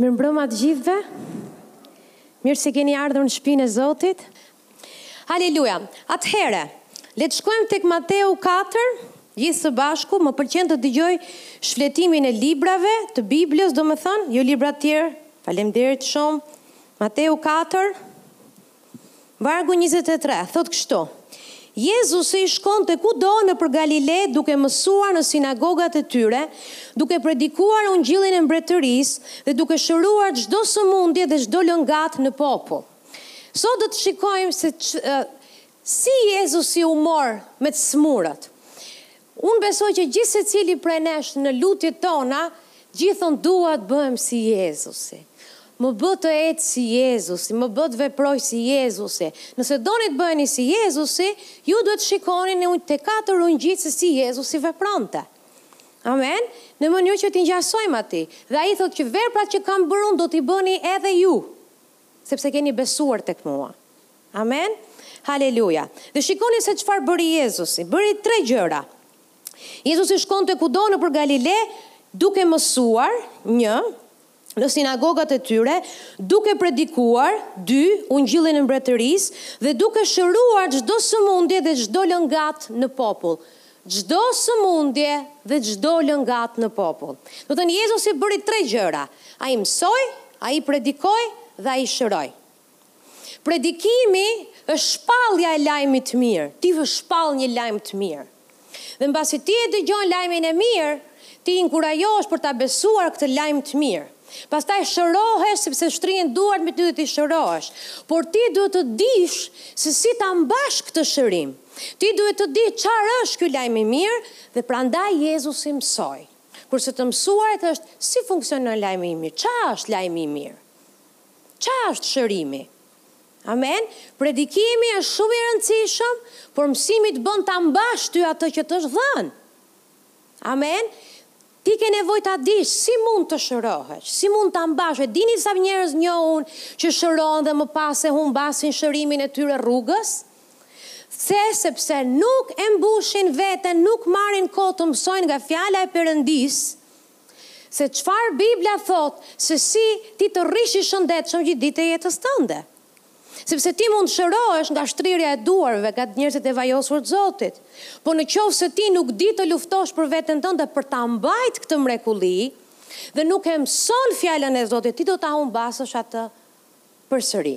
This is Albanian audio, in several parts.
Mirëmbrëma të gjithëve. Mirë se keni ardhur në shpinë e Zotit. Haleluja. Atëherë, le të shkojmë tek Mateu katër, gjithë së bashku, më pëlqen të dëgjoj shfletimin e librave të Biblës, domethënë, jo libra të tjerë. Faleminderit shumë. Mateu katër. Vargu njëzet e tre, thotë kështu, Jezusi shkonte kudo nëpër Galile duke mësuar në sinagogat e tyre, duke predikuar ungjillin e mbretërisë dhe duke shëruar çdo sëmundje dhe çdo lëngatë në popull. Sot do të shikojmë se si Jezusi u mor me të smurët. Unë besoj që gjithsecili prej nesh në lutjet tona gjithon dua të bëhem si Jezusi. Më bë të ec si Jezusi, më bë të veproj si Jezusi. Nëse doni të bëheni si Jezusi, ju duhet të shikoni tek të katër ungjijtë se si Jezusi vepronte. Amen? Në mënyrë që t'i ngjasojmë atij. Dhe ai thotë që veprat që kam bërë unë do t'i bëni edhe ju. Sepse keni besuar tek mua. Amen. Haleluja. Dhe shikoni se çfarë bëri Jezusi. Bëri tre gjëra. Jezusi shkonte kudo nëpër Galile duke mësuar, një, në sinagogat e tyre, duke predikuar, dy, ungjillin e mbretërisë dhe duke shëruar çdo sëmundje dhe çdo lëngatë në popull. Çdo sëmundje dhe çdo lëngatë në popull. Domethënë Jezusi bëri tre gjëra, ai mësoi, ai predikoi dhe ai shëroi. Predikimi është shpallja e lajmit të mirë, ti vë shpall një lajm të mirë. Dhe mbasi ti e dëgjon lajmin e mirë, ti inkurajohesh për ta besuar këtë lajm të mirë. Pastaj shërohesh sepse shtrihen duart mbi ty dhe ti shërohesh. Por ti duhet të dish se si ta mbash këtë shërim. Ti duhet të dish çfarë është ky lajm i mirë dhe prandaj Jezusi mësoi. Kurse të mësuarit është si funksionon lajmi i mirë, ç'a është lajmi i mirë? Ç'a është shërimi? Amen. Predikimi është shumë i rëndësishëm, por mësimi të bën ta mbash ty atë që të është dhënë. Amen. Ti ke nevojë ta dish si mund të shërohesh, si mund ta mbash, e dini sa njerëz njoh unë që shërohen dhe më pas e humbasin shërimin e tyre rrugës? Pse? Sepse nuk e mbushin veten, nuk marrin kohë të mësojnë nga fjala e Perëndisë se çfarë Bibla thotë se si ti të rrish i shëndetshëm gjithë ditët e jetës tënde. Sepse ti mund të shërohesh nga shtrirja e duarve nga njerëzit e vajosur të Zotit. Por në qoftë se ti nuk di të luftosh për veten tënde për ta mbajt këtë mrekulli dhe nuk e mëson fjalën e Zotit, ti do ta humbasësh atë përsëri.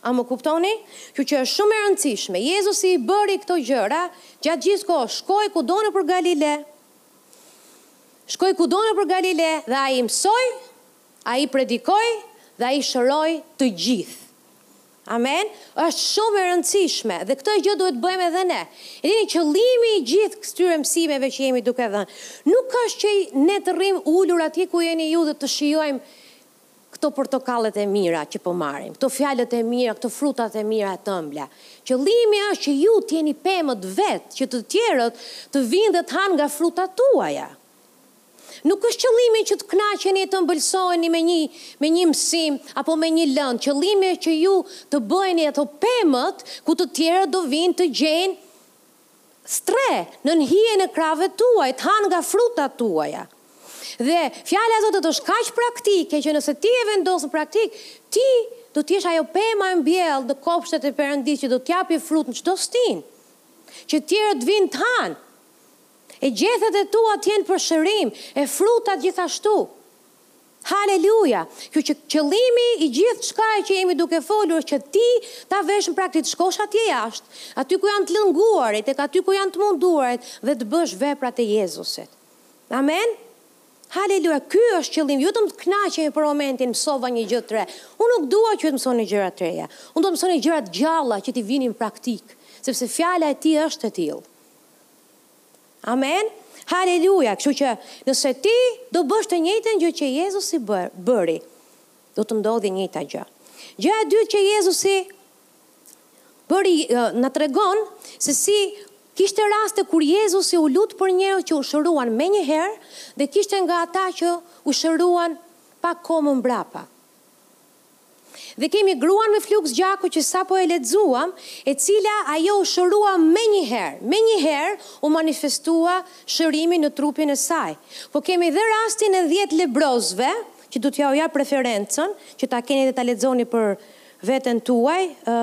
A më kuptoni? Kështu që është shumë e rëndësishme. Jezusi i bëri këto gjëra gjatë gjithë kohës, shkoi kudo nëpër Galile. Shkoi kudo nëpër Galile dhe ai mësoi Ai predikoi dhe ai shëroi të gjithë. Amen. Është shumë e rëndësishme dhe këtë gjë duhet të bëjmë edhe ne. E dini qëllimi i gjithë këtyre mësimeve që jemi duke dhënë, nuk është që ne të rrimë ulur atje ku jeni ju dhe të shijojmë këto portokallet e mira që po marrim, këto fjalët e mira, këto frutat e mira e të ëmbla. Qëllimi është që ju të jeni pemët vetë, që të tjerët të vijnë dhe të hanë nga frutat tuaja. Nuk është qëllimi që të kënaqeni e të ëmbëlsoheni me një me një mësim apo me një lëndë. Qëllimi është që ju të bëheni ato pemët ku të tjerët do vijnë të gjejnë strehë nën hijen e krahëve tuaj, të hanë nga frutat tuaja. Dhe fjala e Zotit është kaq praktike që nëse ti e vendos në praktikë, ti do të jesh ajo pema e mbjellë në kopshtet e Perëndisë që do të japë frut në çdo stinë, që të tjerët të vijnë të hanë. E gjethet e tua të jenë për shërim, e frutat gjithashtu. Haleluja! Kështu që qëllimi i gjithçkaje që jemi duke folur është që ti ta vesh në praktikë, të shkosh atje jashtë, aty ku janë të lënguarit, tek aty ku janë të munduarit dhe të bësh veprat e Jezusit. Amen? Haleluja! Ky është qëllimi, jo vetëm të kënaqemi për momentin, mësova një gjë të re. Unë nuk dua që ju të mësoni gjëra të reja. Unë dua të mësoni gjëra të gjalla që t'i vini në praktikë, sepse fjala e Tij është e tillë. Amen. Haleluja. Kështu që nëse ti do bësh të njëjtën gjë që Jezusi bëri, do të ndodhë e njëjta gjë. Gjëja e dytë që Jezusi bëri na tregon se si kishte raste kur Jezusi u lut për njerëz që u shëruan menjëherë dhe kishte nga ata që u shëruan pak kohë më mbrapa. Dhe kemi gruan me fluks gjaku që sapo e lexuam, e cila ajo u shërua menjëherë, menjëherë u manifestua shërimi në trupin e saj. Po kemi dhe rastin e dhjetë lebrozëve, që dua t'jua jap referencën, që ta keni dhe ta lexoni për veten tuaj, ë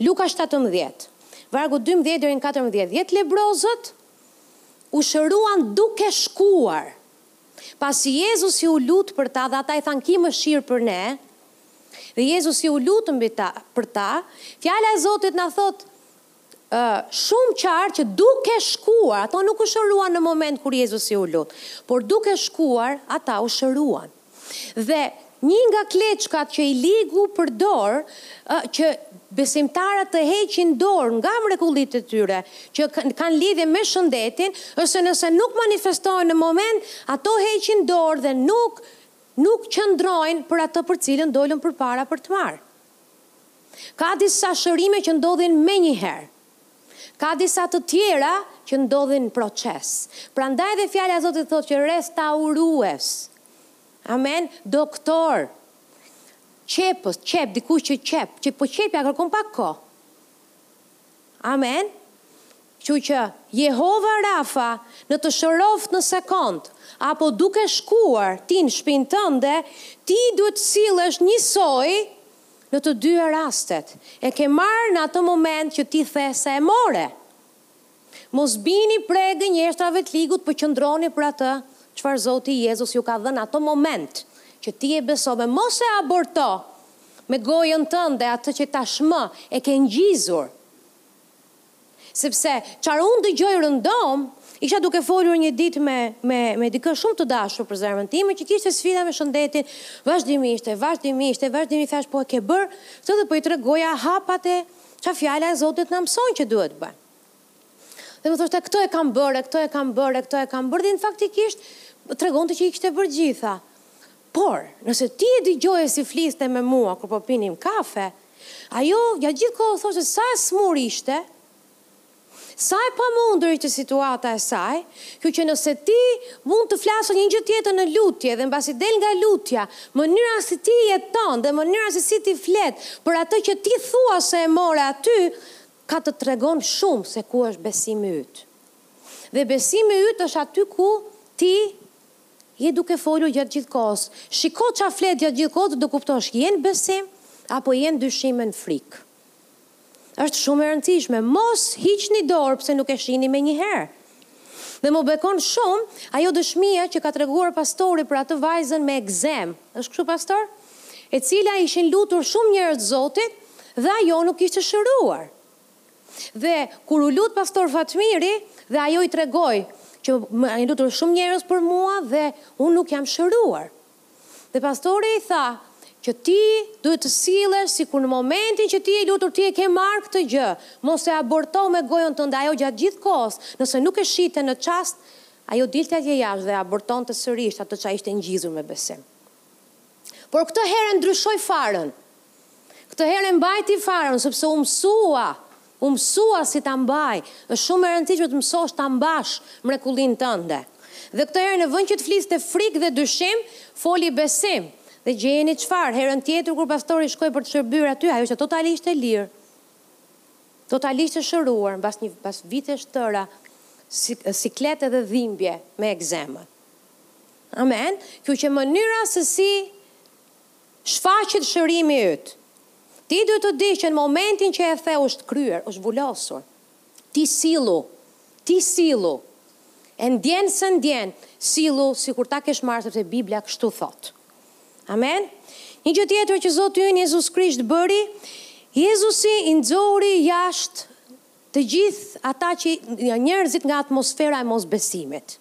Luka shtatëmbëdhjetë, vargu dymbëdhjetë deri në katërmbëdhjetë, dhjetë lebrozët u shëruan duke shkuar. Pasi Jezusi u lut për ta dhe ata i thanë ki mëshirë për ne, dhe Jezusi u lut mbi ta, për ta, fjala e Zotit na thotë ë shumë qartë që duke shkuar, ato nuk u shëruan në moment kur Jezusi u lut, por duke shkuar ata u shëruan. Dhe Një nga kleçkat që i ligu përdor që besimtarët të heqin dorë nga mrekullitë e tyre që kanë lidhje me shëndetin është se nëse nuk manifestohen në moment ato heqin dorë dhe nuk nuk qëndrojnë për atë për cilën dolën përpara për të marrë. Ka disa shërime që ndodhin menjëherë. Ka disa të tjera që ndodhin proces. Prandaj dhe fjala e Zotit thotë që restaurues. Amen doktor qepës dikush që qep që po qepja kërkon pak kohë Amen Kështu që Jehova Rafa në të shëroft në sekond apo duke shkuar ti në shpinë tënde ti duhet të sillesh njësoj në të dyja rastet e ke marrë në atë moment që ti the se e more Mos bini pre e gënjeshtrave të të ligut po qëndroni për atë çfarë Zoti Jezus ju ka dhënë atë moment që ti e besove mos e aborto me gojën tënde atë që tashmë e ke ngjizur sepse çfarë unë dëgjoj rëndom isha duke folur një ditë me me me dikë shumë të dashur për zemrën time që kishte sfida me shëndetin vazhdimisht e vazhdimisht e vazhdimisht thash po e ke bërë këtë dhe po i tregoja hapat e Ça fjala e Zotit na mëson që duhet bërë. Dhe më thoshte, këto i kam bërë, këto i kam bërë, këto i kam bërë, dhe në faktikisht, tregonte që i kishte bërë të gjitha. Por, nëse ti e dëgjoje si fliste me mua, kur po pinim kafe, ajo, gjatë gjithë kohës thoshte, sa e smur ishte, Sa e pamundur ishte situata e saj, kështu që nëse ti mund të flasësh një gjë tjetër në lutje dhe mbasi del nga lutja, mënyra si ti jeton dhe mënyra se si ti flet për atë që ti thua se e more aty, ka të tregon shumë se ku është besimi yt. Dhe besimi yt është aty ku ti je duke folur gjatë gjithë kohës. Shiko ça flet gjatë gjithë kohës dhe do kuptosh je në besim apo je në dyshim e në frikë. Është shumë e rëndësishme, mos hiqni dorë pse nuk e shihni menjëherë. Dhe më bekon shumë ajo dëshmia që ka treguar pastori për atë vajzën me ekzemë, është kështu pastor? e cila ishin lutur shumë njerëz të Zotit dhe ajo nuk ishte shëruar. Dhe kur u lut pastor Fatmiri dhe ajo i tregoi që më janë lutur shumë njerëz për mua dhe unë nuk jam shëruar. Dhe pastori i tha, Që ti duhet të sillesh sikur në momentin që ti je lutur ti e ke marrë këtë gjë, mos e aborto me gojën tënde ajo gjatë gjithë kohës, nëse nuk e shihte në çast, ajo dilte atje jashtë dhe e abortonte sërisht atë ça ishte ngjizur me besim. Por këtë herë e ndryshoi farën. Këtë herë e mbajti farën sepse u mësua, u mësua si ta mbaj, është shumë e rëndësishme të mësosh ta mbash mrekullinë tënde. Dhe këtë herë në vend që të fliste frikë dhe dyshim, foli besim. Dhe gjeni çfarë, herën tjetër kur pastori shkoi për të shërbyer aty, ajo qe totalisht e lirë, totalisht e shëruar mbas një mbas vitesh të tëra siklete dhe dhimbje me ekzemën. Amen. Kjo qe mënyra se si Shfaqet shërimi yt. Ti duhet të dish që në momentin që e the është kryer, është vulosur. Ti sillu. Ti sillu. E ndjen s'e ndjen, sillu sikur ta kesh marrë sepse Bibla kështu thotë. Amen. Një gjë tjetër që Zoti ynë Jezus Krisht bëri, Jezusi i nxori jashtë Të gjithë ata që njerëzit nga atmosfera e mosbesimit.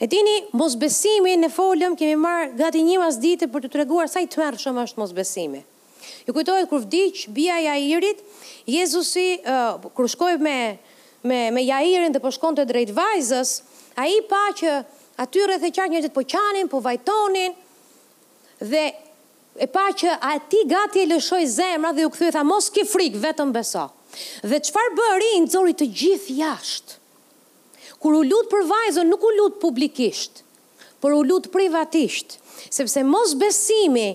E dini, mosbesimi, ne folëm, kemi marrë gati një masdite për t'u treguar sa i tmerrshëm është mosbesimi. Ju kujtohet kur vdiq bija e Jairit, Jezusi, kur shkoi me, me, me Jairin dhe po shkonte drejt vajzës, Ai pa që aty rreth e qark njerëzit po qanin, po vajtonin, dhe, E pa që atij gati e lëshoi zemra dhe iu kthye tha mos ki frikë, vetëm beso. Dhe çfarë bëri, i nxori të gjithë jashtë. Kur u lut për vajzën nuk u lut publikisht, por u lut privatisht, sepse mosbesimi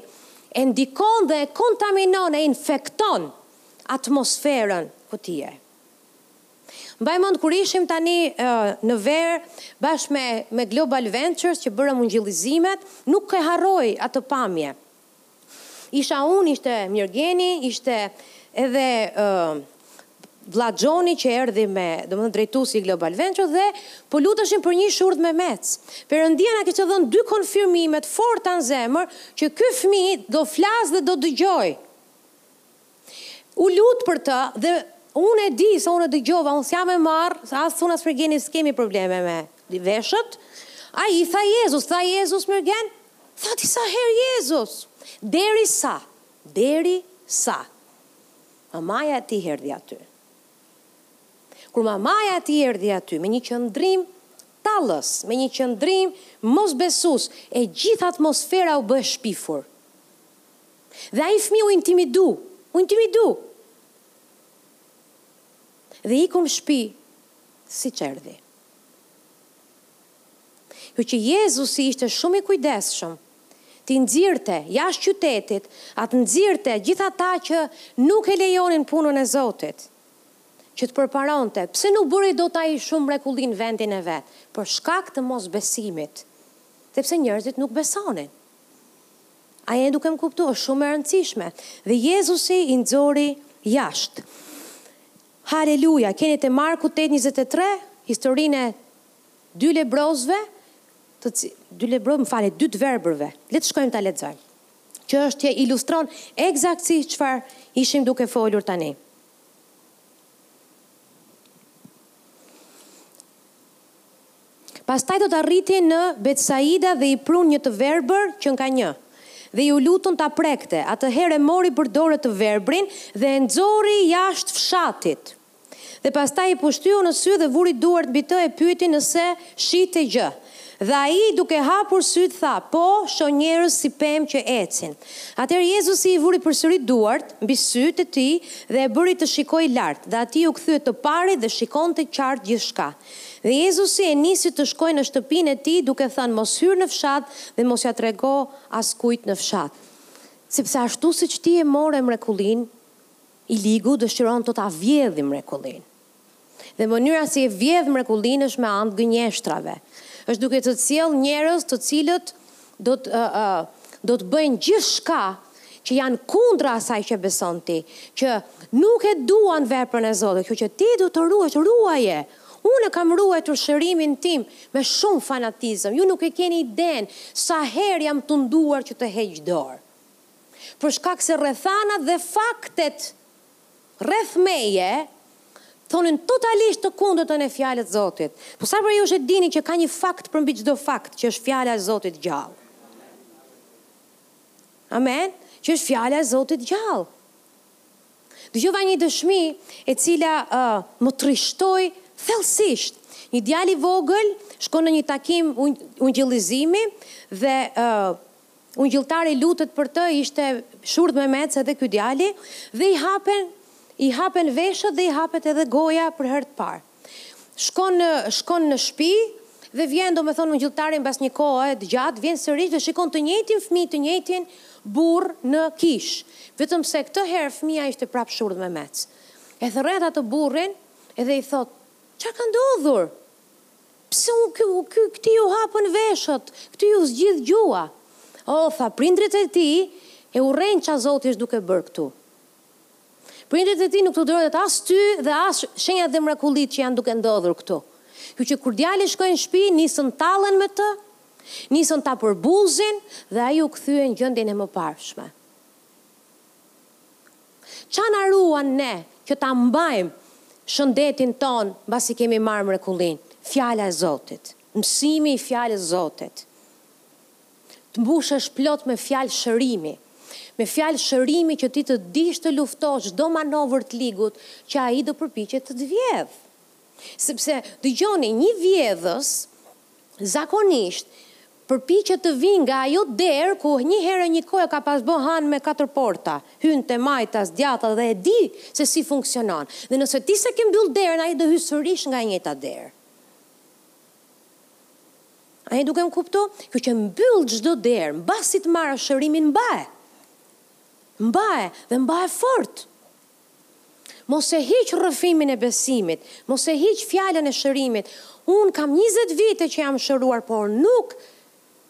e ndikon dhe e kontaminon e infekton atmosferën kudo. Mbaj mend kur ishim tani në verë bashkë me me Global Ventures që bërëm ungjillizimet, nuk e harroj atë pamje. Isha unë, ishte Mirgeni, ishte edhe vlla Xhoni që erdhi me, domethënë drejtuesi i Global Ventures dhe po luteshim për një shurdhmemec. Perëndia na kishte dhënë dy konfirmime të forta në zemër që ky fëmijë do flasë dhe do dëgjojë. U lut për të dhe unë e di se unë e dëgjova, unë s'jam e marrë, as unë as Mirgeni s'kemi probleme me veshët. Ai i tha Jezus, tha Jezus Mirgen? Tha disa herë Jezus. Derisa, derisa Mamaja e tij erdhi aty. Kur mamaja e tij erdhi aty me një qëndrim tallës, me një qëndrim mosbesues, e gjithë atmosfera u bë e shpifur. Dhe ai fëmijë u intimidu, u intimidu! Dhe iku në shpi siç erdhi. Kjo që Jezusi ishte shumë i kujdesshëm t'i nxirrte jashtë qytetit, atë nxirrte gjithë ata që nuk e lejonin punën e Zotit që të përparonte. Pse nuk bëri dot ai shumë mrekulli në vendin e vet? Për shkak të mosbesimit, sepse njerëzit nuk besonin. A jeni duke më kuptu, është shumë e rëndësishme. Dhe Jezusi i nxori jashtë. Haleluja, keni te Marku 8:23, historinë e dy lebrozëve, të cil, dy lebro, më falni, dy të verbërve. Le të shkojmë ta lexojmë. Kjo është që ilustron ekzakt se çfarë ishim duke folur tani. Pastaj do të arriti në Betsaida dhe i prun një të verbër që nka një, dhe iu lutën ta prekte, atëherë e mori për dore të verbrin dhe e nxori jashtë fshatit. Dhe pastaj i pushtyu në sy dhe vuri duart mbi të e pyeti nëse shihte gjë. Dhe ai, duke hapur sytë, tha, Po, shoh njerëz si pemë që ecin. Atëherë Jezusi i vuri përsëri duart mbi sytë e tij dhe e bëri të shikojë lart, dhe atij iu kthye të parit dhe shikonte qartë gjithçka. Dhe Jezusi e nisi të shkojë në shtëpinë e tij, duke thënë, Mos hyr në fshat dhe mos ia trego askujt në fshat. Sepse ashtu siç ti e more mrekullinë, i ligu dëshiron të ta vjedhë mrekullinë. Dhe mënyra si e vjedh mrekullinë është me anë të gënjeshtrave. Është duke të cjellë njerëz të cilët Do të do të bëjnë gjithçka që janë kundra asaj që beson ti, që nuk e duan veprën e Zotit, kjo që ti do të ruash, ruaje. Unë e kam ruajtur shërimin tim me shumë fanatizëm. Ju nuk e keni idenë sa herë jam tunduar që të heq dorë. Për shkak se rrethanat dhe faktet rreth meje thonin totalisht të kundërtën e fjalës Zotit. Po sa prej jush e dini që ka një fakt përmbi çdo fakt, që është fjala e Zotit gjallë? Amen? Që është fjala e Zotit gjallë. Dëgjova një dëshmi e cila uh, më trishtoi thellësisht. Një djalë i vogël shkon në një takim ungjillizimi dhe uh, ungjilltari lutet për të ishte shurdhmemec edhe ky djali dhe i hapen i hapen veshët dhe i hapet edhe goja për herë të parë shkon në shkon në shpi dhe vjen domethonë ungjilltari mbas një kohe të gjatë vjen sërish dhe shikon të njëjtin fëmijë të njëjtin burrë në kishë vetëm se këtë herë fëmija ishte prap shurdhmemec e thërret atë burrin edhe i thotë çfarë ka ndodhur Pse u ky, u ky, këtij iu hapën veshët, këtij iu zgjidh gjuha. Oo, tha, prindërit e tij e urrejnë ça Zoti është duke bërë këtu. Prindërit e tij nuk të durojnë dot as ty dhe as shenjat dhe mrekullitë që janë duke ndodhur këtu. Kështu që kur djali shkoi në shtëpi, nisën tallen me të, nisën ta përbuzin dhe ai u kthye në gjendjen e mëparshme. Ça na ruan ne që ta mbajmë shëndetin tonë mbasi kemi marrë mrekullinë, Fjala e Zotit, mësimi i Fjalës së Zotit. Të mbushesh plot me fjalë shërimi, me fjalë shërimi që ti të dish të luftosh çdo manovër të ligut që ai do përpiqet të të vjedhë. Sepse, dëgjoni, një vjedhës, zakonisht, përpiqet të vijë nga ajo derë ku një herë e një kohë ka pas bë hanë me katër porta, hyn te majtas, djathta dhe e di se si funksionon. Dhe nëse ti s'e ke mbyllë derën, ai do hyjë sërish nga e njëjta derë. A jeni duke më kuptu? Kështu që mbyll çdo derë, mbasi të marrësh shërimin mbaje. Mbaje, dhe mbaje fort. Mos e hiq rrëfimin e besimit, mos e hiq fjalën e shërimit. Unë kam njëzet vite që jam shëruar, por nuk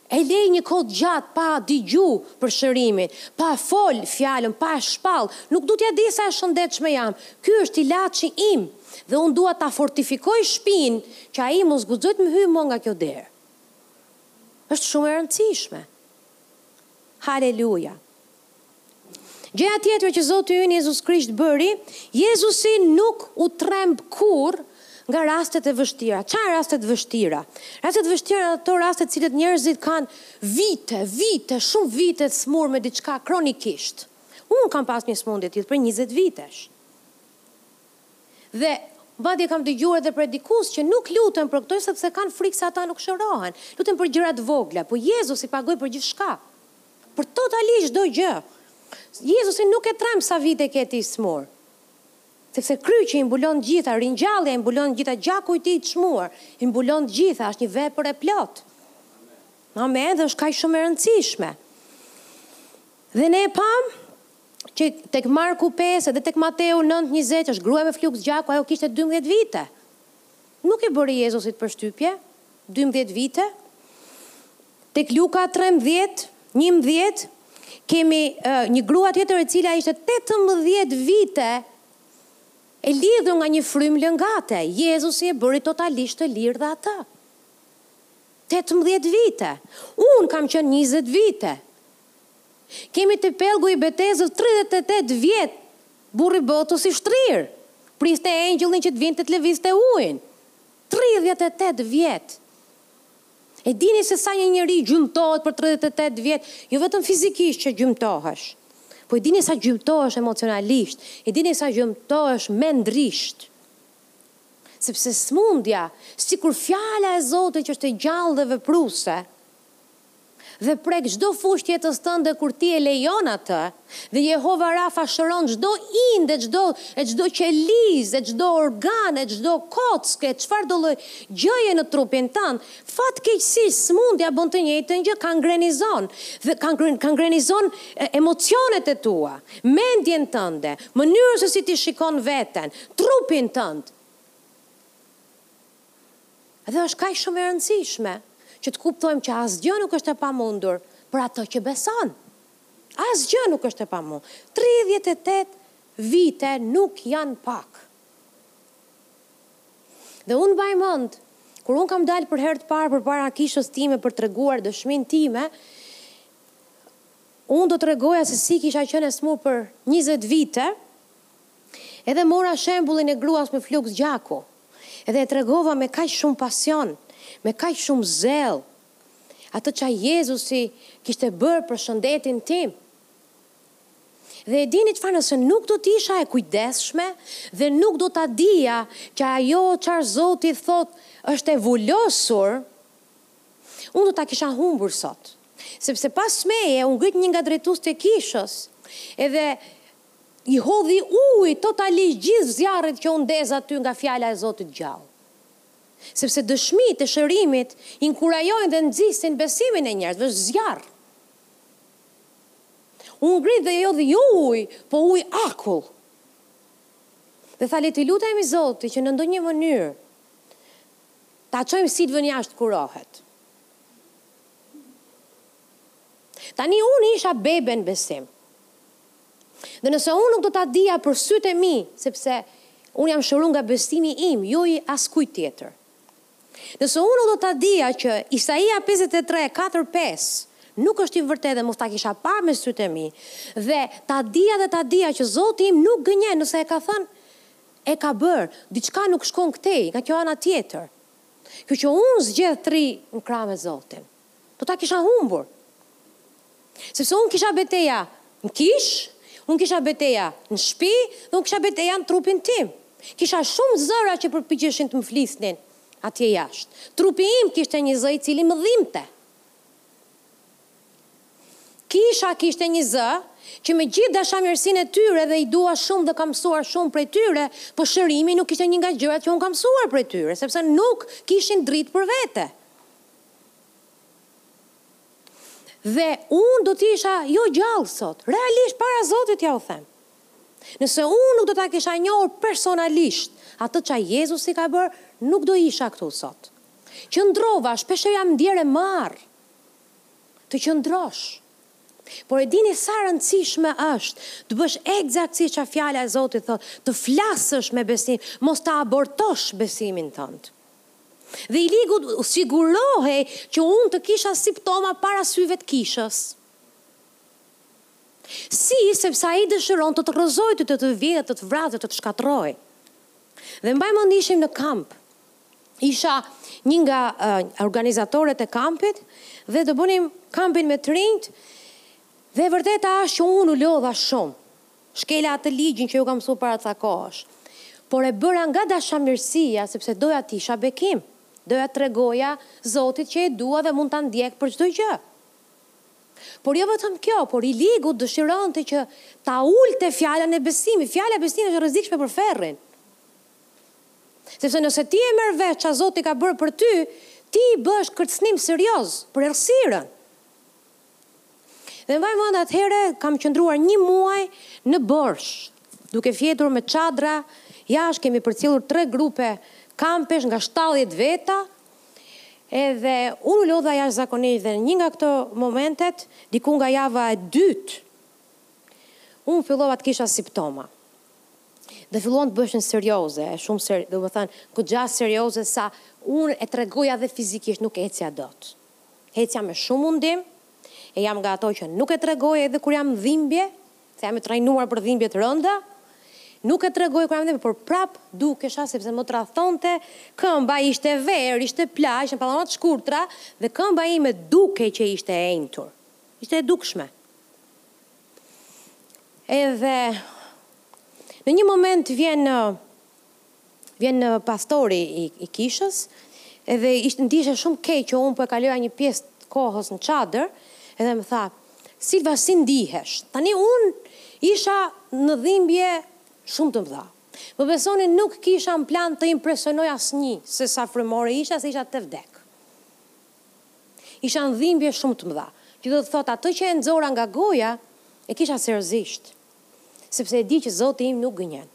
e lej një kohë të gjatë pa digju për shërimin, pa e fol fjalën, pa e shpall. Nuk du t'ia di sa e shëndetshme jam. Ky është ilaçi im dhe unë dua ta fortifikoj shpinë që ai mos guxojë të më hyjë më nga kjo derë. Është shumë e rëndësishme. Haleluja. Gjëja tjetër që Zoti ynë Jezus Krisht bëri, Jezusi nuk u tremb kurrë nga rastet e vështira. Ça janë rastet vështira? Rastet vështira janë ato raste të cilat njerëzit kanë vite, vite, shumë vite të smurë me diçka kronikisht. Unë kam pas një smundje të tillë për 20 vitesh. Dhe Madje kam dëgjuar edhe predikues që nuk luten për këto sepse kanë frikë se ata nuk shërohen. Luten për gjëra të vogla, po Jezusi pagoi për gjithçka. Për totalisht çdo gjë. Jezusin nuk e tremb sa vite ke ti smur. Sepse kryqi i mbulon të gjitha, ringjallja i mbulon të gjitha, gjaku i tij i çmuar i mbulon të gjitha, është një vepër e plotë. Amen, dhe është kaq shumë e rëndësishme. Dhe ne e pamë që tek Marku 5 edhe tek Mateu 9:20 është gruaja me fluks gjaku, ajo kishte 12 vite. Nuk i bëri Jezusit përshtypje 12 vite. Tek Luka trembëdhjetë, njëmbëdhjetë, kemi një grua tjetër e cila ishte tetëmbëdhjetë vite e lidhur nga një frymë lëngate. Jezusi e bëri totalisht të lirë dhe atë. Tetëmbëdhjetë vite. Unë kam qenë njëzet vite. Kemi te pellgu i Betesdës tridhjetë e tetë vjet, burri bo, tu(s) i shtrirë. Priste engjëllin që të vinte të lëvizte ujin. Tridhjetë e tetë vjet. E dini se sa një njeri gjymtohet për tridhjetë e tetë vjet, jo vetëm fizikisht që gjymtohesh, po e dini sa gjymtohesh emocionalisht, e dini sa gjymtohesh mendërisht. Sepse sëmundja, sikur fjala e Zotit që është e gjallë dhe vepruese dhe prek çdo fushë të jetës tënde kur ti e lejon atë, Dhe Jehova Rafa shëron çdo ind, çdo e çdo qelizë e çdo organ e çdo kockë e çfarëdo lloj gjëje në trupin tënd. Fatkeqësisht sëmundja bën të njëjtën gjë, kangrenizon dhe kangrenizon emocionet e tua, mendjen tënde, mënyrën se si ti shikon veten, trupin tënd. Dhe është kaq shumë e rëndësishme që të kuptojmë që asgjë nuk është e pamundur për atë që beson. Asgjë nuk është e pa mu. Tridhjetë e tetë vite nuk janë pak. Dhe unë mbaj mend, kur unë kam dalë për herë të parë përpara kishës time për të treguar dëshminë time, unë do të tregoja se si kisha qenë e smur për njëzet vite, edhe mora shembullin e gruas me fluks gjaku, edhe e tregova me kaq shumë pasion, me kaq shumë zell, atë ça Jezusi kishte bërë për shëndetin tim. Dhe e dini çfarë nëse nuk do të isha e kujdesshme dhe nuk do ta dija që ajo çfarë Zoti thotë është e vulosur, unë do ta kisha humbur sot. Sepse pas meje u ngrit një nga drejtuesit e kishës, edhe i hodhi ujë totalisht gjithë zjarrit që u ndez aty nga fjala e Zotit gjallë. Sepse dëshmitë e shërimit inkurajojnë dhe nxisin besimin e njerëzve, është zjarr. U ngrit dhe i hodhi jo ujë, po ujë akull. Dhe tha le t'i lutemi Zotit që në ndonjë mënyrë ta çojmë Silvën jasht të kurohet. Tani unë isha bebe në besim. Dhe nëse unë nuk do ta dija me sytë e mi, sepse unë jam shëruar nga besimi im, jo i askujt tjetër. Nëse unë nuk do ta dija që Isaia pesëdhjetë e tre, katër, pesë, nuk është i vërtetë dhe mos ta kisha parë me sytë e mi, dhe ta dija dhe ta dija që Zoti im nuk gënjen nëse e ka thënë, e ka bërë, diçka nuk shkon këtej, nga kjo ana tjetër. Kjo që unë zgjedh të rri në krah me Zotin. Do ta kisha humbur. Sepse unë kisha beteja në kishë, unë kisha beteja në shpi, dhe unë kisha beteja në trupin tim. Kisha shumë zëra që përpiqeshin të më flisnin atje jashtë. Trupi im kishte një zë i cili më dhimbte. Kisha kishte një zë që me gjithë dashamirësinë e tyre dhe i dua shumë dhe kam mësuar shumë prej tyre, po shërimi nuk ishte një nga gjërat që unë kam mësuar prej tyre, sepse nuk kishin dritë për vete. Dhe unë do të isha jo gjallë sot. Realisht para Zotit ja u them. Nëse unë nuk do ta kisha njohur personalisht atë ça Jezusi ka bërë, nuk do isha këtu sot. Qëndrova, shpeshherë jam ndjerë e marrë të qëndrosh. Por e dini sa e rëndësishme është të bësh ekzaktësisht ça fjala e Zotit thotë, të flasësh me besim, mos ta abortosh besimin tënd. Dhe i ligu sigurohej që unë të kisha siptoma para syve të kishës. Si, sepse ai dëshiron të të rrëzojë ty, të të vjedhë, të të vrasë, të të shkatërrojë. Dhe mbaj mend ishim në kamp. Isha një nga organizatoret e kampit dhe do bënim kampin me të rinjtë dhe e vërteta është që unë u lodha shumë. Shkela atë ligjin që ju kam mësuar para ca kohësh. Por e bëra nga dashamirësia, sepse doja të isha bekim. Doja të tregoja Zotit që e dua dhe mund ta ndjek për çdo gjë. Por jo vetëm kjo, por i ligu dëshironte që ta ulte fjalën e besimit. Fjala e besimit është e rrezikshme për ferrin. Sepse nëse ti e merr vesh ça Zoti ka bërë për ty, ti bëhesh kërcënim serioz për errësirën. Dhe mbaj mend atëherë kam qëndruar një muaj në Borsh, duke fjetur me çadra, jashtë kemi përcjellur tre grupe kampesh nga shtatëdhjetë veta, edhe unë u lodha jashtëzakonisht dhe në një nga këto momentet, diku nga java e dytë, unë fillova të kisha siptoma. Dhe filluan të bëheshin serioze, e shumë ser, domethënë, goxha serioze sa unë e tregoja dhe fizikisht nuk ecja dot. Ecja me shumë mundim e jam nga ato që nuk e tregoj edhe kur jam në dhimbje, se jam e trajnuar për dhimbje të rënda, nuk e tregoj kur jam në dhimbje, por prapë dukesha sepse më tradhtonte këmba, ishte verë, ishte plazh, ishin pantallona të shkurtra dhe këmba ime dukej që ishte e enjtur. Ishte e dukshme. Edhe në një moment vjen vjen pastori i, i kishës, edhe ishte ndihej shumë keq që unë po e kaloja një pjesë të kohës në çadër, edhe më tha, Silva si ndihesh? Tani unë isha në dhimbje shumë të mëdha. Më besoni nuk kisha në plan të impresionoja asnjë se sa frymore isha se isha tu vdek. Isha në dhimbje shumë të mëdha, që do të thotë atë që e nxora nga goja e kisha seriozisht, sepse e di që Zoti im nuk gënjen.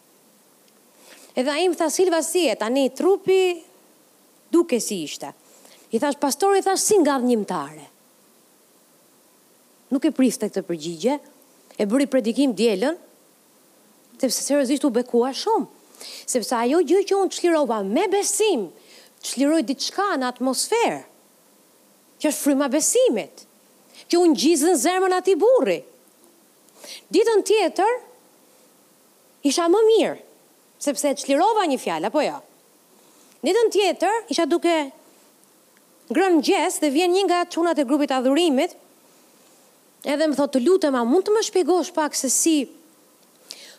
Edhe ai më tha Silva si e tani trupin duke si ishte. I thash pastorit thash si ngadhënjimtare. Nuk e priste këtë përgjigje, e bëri predikim të dielën, sepse seriozisht u bekua shumë. Sepse ajo gjë që unë çlirova me besim, çliroi diçka në atmosferë. Që është fryma e besimit. Që u ngjiz në zemrën e atij burri. Ditën tjetër, isha më mirë, sepse çlirova një fjalë, apo jo? Ditën tjetër isha duke ngrënë mëngjes dhe vjen një nga çunat e grupit të adhurimit edhe më thotë, të lutem, a mund të më shpjegosh pak se si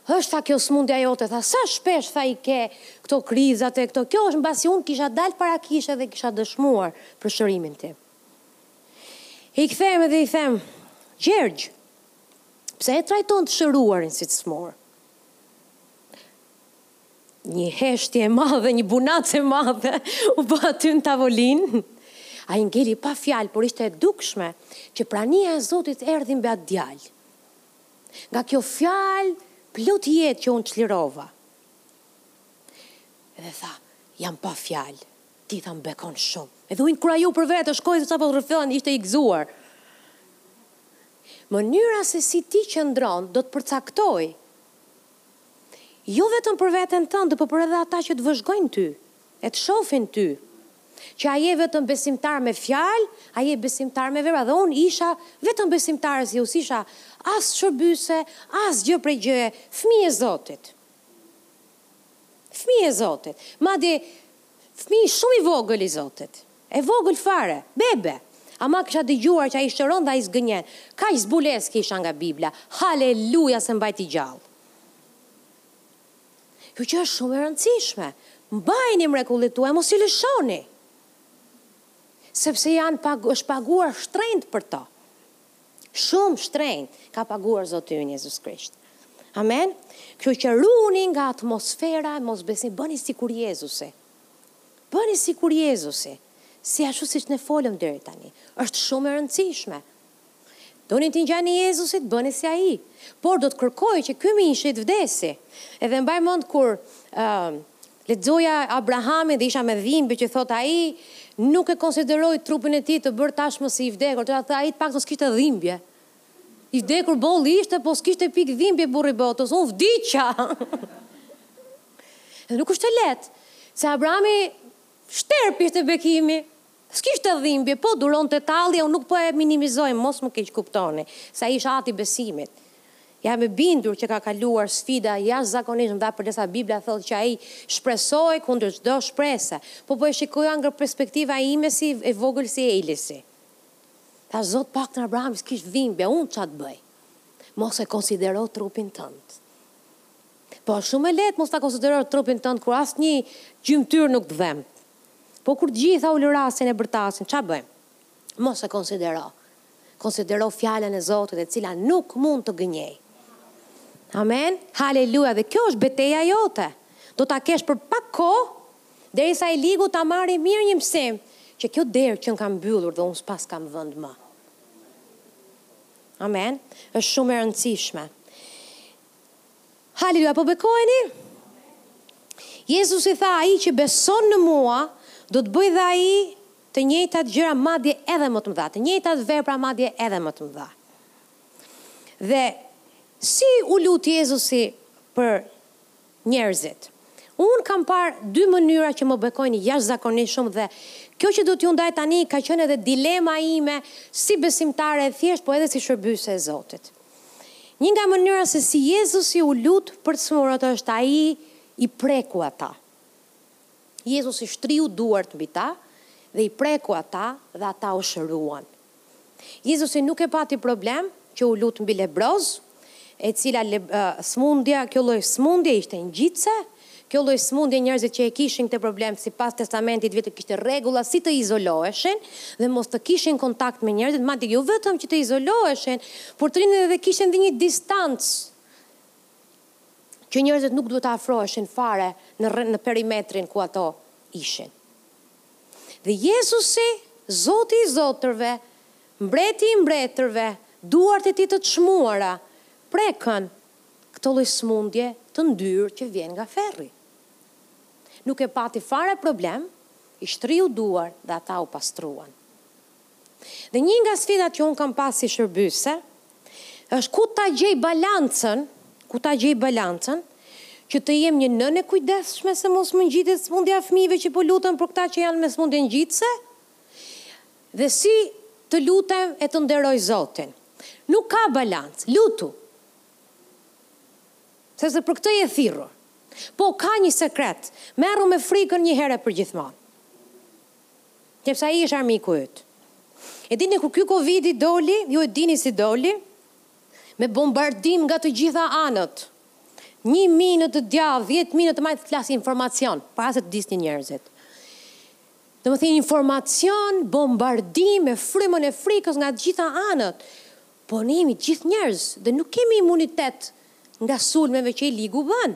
është tha kjo sëmundja jote, tha sa shpesh tha i ke këto krizat e këto, kjo është mbasi unë kisha dalë para kishës dhe kisha dëshmuar për shërimin tim. I kthehem edhe i them, Gjergj, Pse e trajton të shëruarin si të smur? Një heshtje e madhe, një bunac e madhe, u bë aty në tavolin. Ai ngeli pa fjalë, por ishte e dukshme, që prania e Zotit erdhi mbi atë djalë. Nga kjo fjalë, plot jetë që unë çlirova. Edhe tha, jam pa fjalë, ti tha më bekon shumë. Edhe unë kura ju për vetë, shkoj se sa po të rëfëllën, ishte i gëzuar. Mënyra se si ti qëndron do të përcaktojë jo vetëm për veten tënde, po për edhe ata që të vëzhgojnë ty, e të shofin ty, që a je vetëm besimtar me fjalë, a je besimtar me vepra, dhe unë isha vetëm besimtare si ju, s'isha as shërbyse, asgjë prej gjëje, fëmijë e Zotit. Fëmijë e Zotit. Madje fëmijë shumë i vogël i Zotit. E vogël fare. Bebe. Ama kisha dëgjuar që ai shëron dhe ai s'gënjen. Kaq zbulesë kisha nga Bibla. Haleluja se më mbajti gjallë. Kjo gjë është shumë e rëndësishme. Mbajini mrekullitë tuaja, mos i lëshoni. Sepse janë është paguar shtrenjtë për to. Shumë shtrenjtë ka paguar Zoti ynë Jezus Krisht. Amen. Qërohuni nga atmosfera e mosbesimit, bëni sikur Jezusi. Bëni sikur Jezusi, si ashtu siç ne folëm deri tani. Është shumë e rëndësishme. Doni t'i ngjani Jezusit, bëni si ai. Por do të kërkojë që ky mishi të vdesi. Edhe mbaj mend kur ë uh, Lexoja Abrahamin dhe isha me dhimbje që thotë ai nuk e konsideroi trupin e tij të bërë tashmë si i vdekur, doja të thotë ai të paktën s'kishte dhimbje. I vdekur boll ishte, po s'kishte pikë dhimbje burri i botës, unë vdiqa! Dhe nuk është e lehtë, se Abrahami shterpë ishte bekimi. S'kishte dhimbje, po duronte tallje, unë nuk po e minimizoj, mos më keqkuptoni, se ai ishte ati i besimit. Jam e bindur që ka kaluar sfida jashtëzakonisht të mëdha përderisa Bibla thotë që ai shpresoi kundër çdo shprese. Po po e shikoja nga perspektiva ime si e vogël si Eilisi. Thashë Zot të paktën Abrahami s'kishte dhimbje, unë ça të bëj? Mos e konsidero trupin tënd. Po është shumë e lehtë mos ta konsiderosh trupin tënd kur asnjë gjymtyrë nuk të dhemb. Po kur të gjitha ulërasin e bërtasin, ça bëjmë? Mos e konsidero. Konsidero Fjalën e Zotit e cila nuk mund të gënjejë. Amen. Haleluja! Dhe kjo është beteja jote. Do ta kesh për pak kohë, derisa i ligu ta marri mirë një mësim, që kjo derë qenka mbyllur dhe unë s'paskam vend më. Amen. Është shumë e rëndësishme. Haleluja po bekoheni? Jezusi tha ai që beson në mua do të bëjë dhe ai të njëjtat gjëra madje edhe më të mëdha, të njëjtat vepra madje edhe më të mëdha. Dhe si u lut Jezusi për njerëzit? Unë kam parë dy mënyra që më bekojnë jashtëzakonisht shumë dhe kjo që do t'ju ndaj tani ka qenë edhe dilema ime si besimtare e thjeshtë, po edhe si shërbyese e Zotit. Një nga mënyrat se si Jezusi u lut për të sëmurët është ai i preku ata. Jezusi shtriu duart mbi ta dhe i preku ata dhe ata u shëruan. Jezusi nuk e pati problem që u lut mbi lebrozë, e cila sëmundja, kjo lloj sëmundje ishte ngjitëse, Kjo lloj sëmundje njerëzit që e kishin këtë problem sipas Testamentit Vjetër kishte rregulla si të izoloheshin dhe mos të kishin kontakt me njerëzit, madje jo vetëm që të izoloheshin, por të rrinin dhe kishin dhe një distancë që njerëzit nuk duhet të afroheshin fare në në perimetrin ku ato ishin. Dhe Jezusi, Zoti i zotërve, Mbreti i mbretërve, duart e tij të çmuara prekën këtë lloj sëmundje të ndyrë që vjen nga ferri. Nuk e pati fare problem, i shtriu duart dhe ata u pastruan. Dhe një nga sfidat që unë kam pas si shërbyese, është ku ta gjej balancën, ku ta gjej balancën, që të jem një nënë e kujdesshme se mos më ngjitet sëmundja e fëmijëve që po lutem për këta që janë me sëmundje ngjitëse, dhe si të lutem e të nderoj Zotin. Nuk ka balancë. Lutu! Sepse për këtë e thirrur. Po, ka një sekret, merru me frikën një herë e përgjithmonë. Sepse ai është armiku yt. E dini kur ky Covidi doli, ju e dini si doli? Me bombardim nga të gjitha anët. Një mijë në të djathtë, dhjetë mijë në të majtë flas informacion, para se të vdisnin njerëzit. Domethënë informacion, bombardim me frymën e frikës nga të gjitha anët. Po ne jemi gjithë njerëz dhe nuk kemi imunitet nga sulmeve që i ligu bën.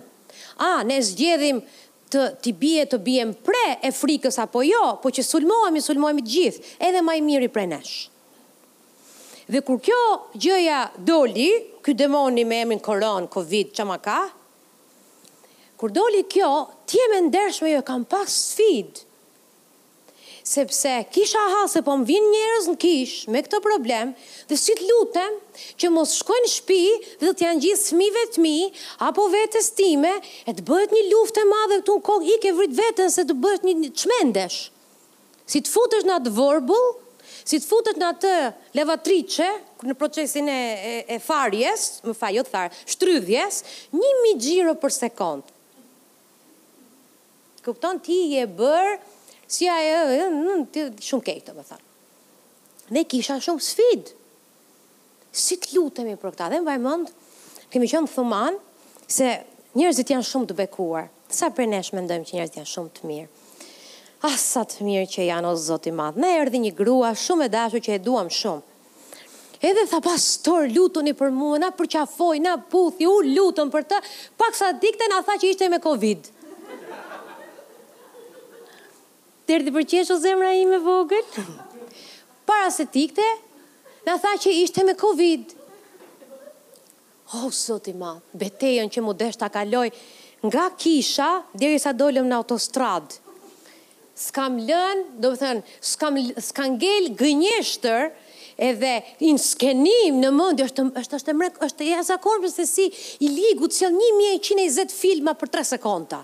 A, ne zgjedhim të ti bie të biem pre e frikës apo jo, po që sulmohemi, sulmohemi të gjithë, edhe ma i miri prej nesh. Dhe kur kjo gjëja doli, ky demoni me emrin koronë, kovid, ça ma ka, kur doli kjo, të jem e ndershme jo e kam pas sfidë, Sepse kisha ha, se po më vijnë njerëz në kishë me këtë problem dhe si të lutem që mos shkojnë në shpi dhe do t'ia ngjisë fëmijëve të mi apo vetes time e të bëhet një luftë e madhe këtu në kokë ik e vrit veten se do bëhesh, çmendesh si të futesh në atë vorbull si të futesh në atë lavatrice në procesin e e tharjes më fal jo tharjes shtrydhjes një mijë xhiro për sekond Kupton ti je bër si ai shumë keq domethënë. Dhe kisha shumë sfidë. Si të lutemi për këta? Dhe mbaj mend, kemi qenë, thuam se njerëzit janë shumë të bekuar. Sa prej nesh mendojmë që njerëzit janë shumë të mirë. Ah, sa të mirë që janë o Zot i Madh. Na erdhi një grua shumë e dashur që e duam shumë. Edhe tha pastor, lutuni për mua, na përqafoi, na puthi, u lutëm për të, para se të ikte na tha që ishte me Covid. Të erdhi për qesh o zemra ime vogël? Para se të ikte, na tha që ishte me Covid. O Zot i madh, betejën që m'u desh ta kaloj nga kisha derisa dolëm në autostradë. S'kam lënë, domethënë, s'kam s'ka ngel gënjeshtër edhe inskenim në mendje, është është është e mrek, është e jashtëzakonshme se si i ligu të sjell një mijë e njëqind e njëzet filma për tre sekonda.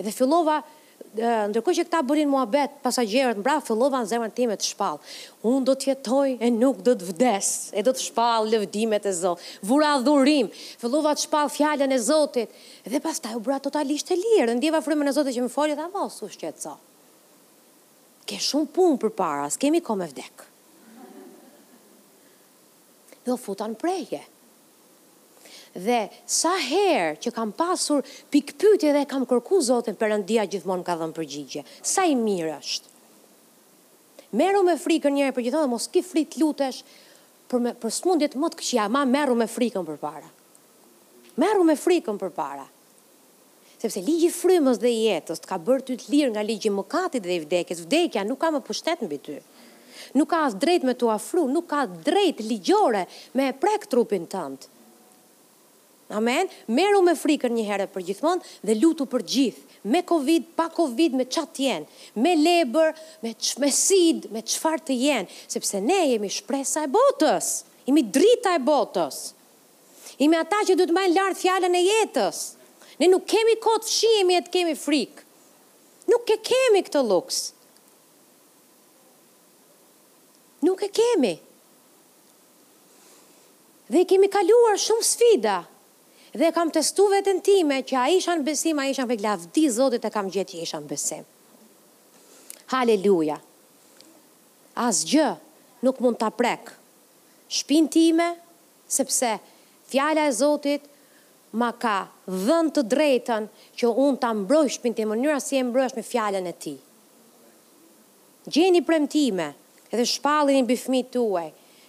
Edhe fillova, ndërkohë që këta bënin muhabet, pasagjerët mbrapa, fillova në zemrën time të shpall. Unë do të jetoj e nuk do të vdes, e do të shpall lëvdimet e Zotit. Vura adhurim, fillova të shpall fjalën e Zotit edhe pastaj u bëra totalisht e lirë dhe ndjeva frymën e Zotit që më foli tha mos u shqetëso. Ke shumë punë përpara, s'kemi kohë me vdek. dhe u futa në prehje. Dhe sa herë që kam pasur pikëpyetje dhe kam kërku Zotin, Perëndia gjithmonë më ka dhënë përgjigje. Sa i mirë është. Merru me frikën njëherë për gjithmonë dhe mos ki frikë të lutesh për me, për smundjet më të këqija, ma merru me frikën përpara. Merru me frikën përpara. Sepse ligji i frymës dhe i jetës të ka bërë ty të lirë nga ligji i mëkatit dhe i vdekjes. Vdekja nuk ka më pushtet mbi ty. Nuk ka as drejtë me t'u afru, nuk ka drejtë ligjore me e prek trupin tënd. Amen. Merru me frikën një herë e përgjithmonë dhe lutu për gjithë, me kovid, pa kovid, me ça të jenë, me lebër, me me sid, me çfarë të jenë, sepse ne jemi shpresa e botës, jemi drita e botës. Jemi ata që duhet të mbajnë lart fjalën e jetës. Ne nuk kemi kohë të fshihemi e të kemi frikë. Nuk e kemi këtë luks. Nuk e kemi. Dhe i kemi kaluar shumë sfida. Dhe kam testu vetën time që a isha në besim, a isha në frikë, lavdi Zotit e kam gjet që isha në besim. Haleluja! Asgjë nuk mund ta prek shpin time, Sepse Fjala e Zotit ma ka dhënë të drejtën që unë ta mbroj shpinë time mënyra si e mbroj është me Fjalën e Tij. Gjeni premtime dhe shpallini mbi fëmijët tuaj,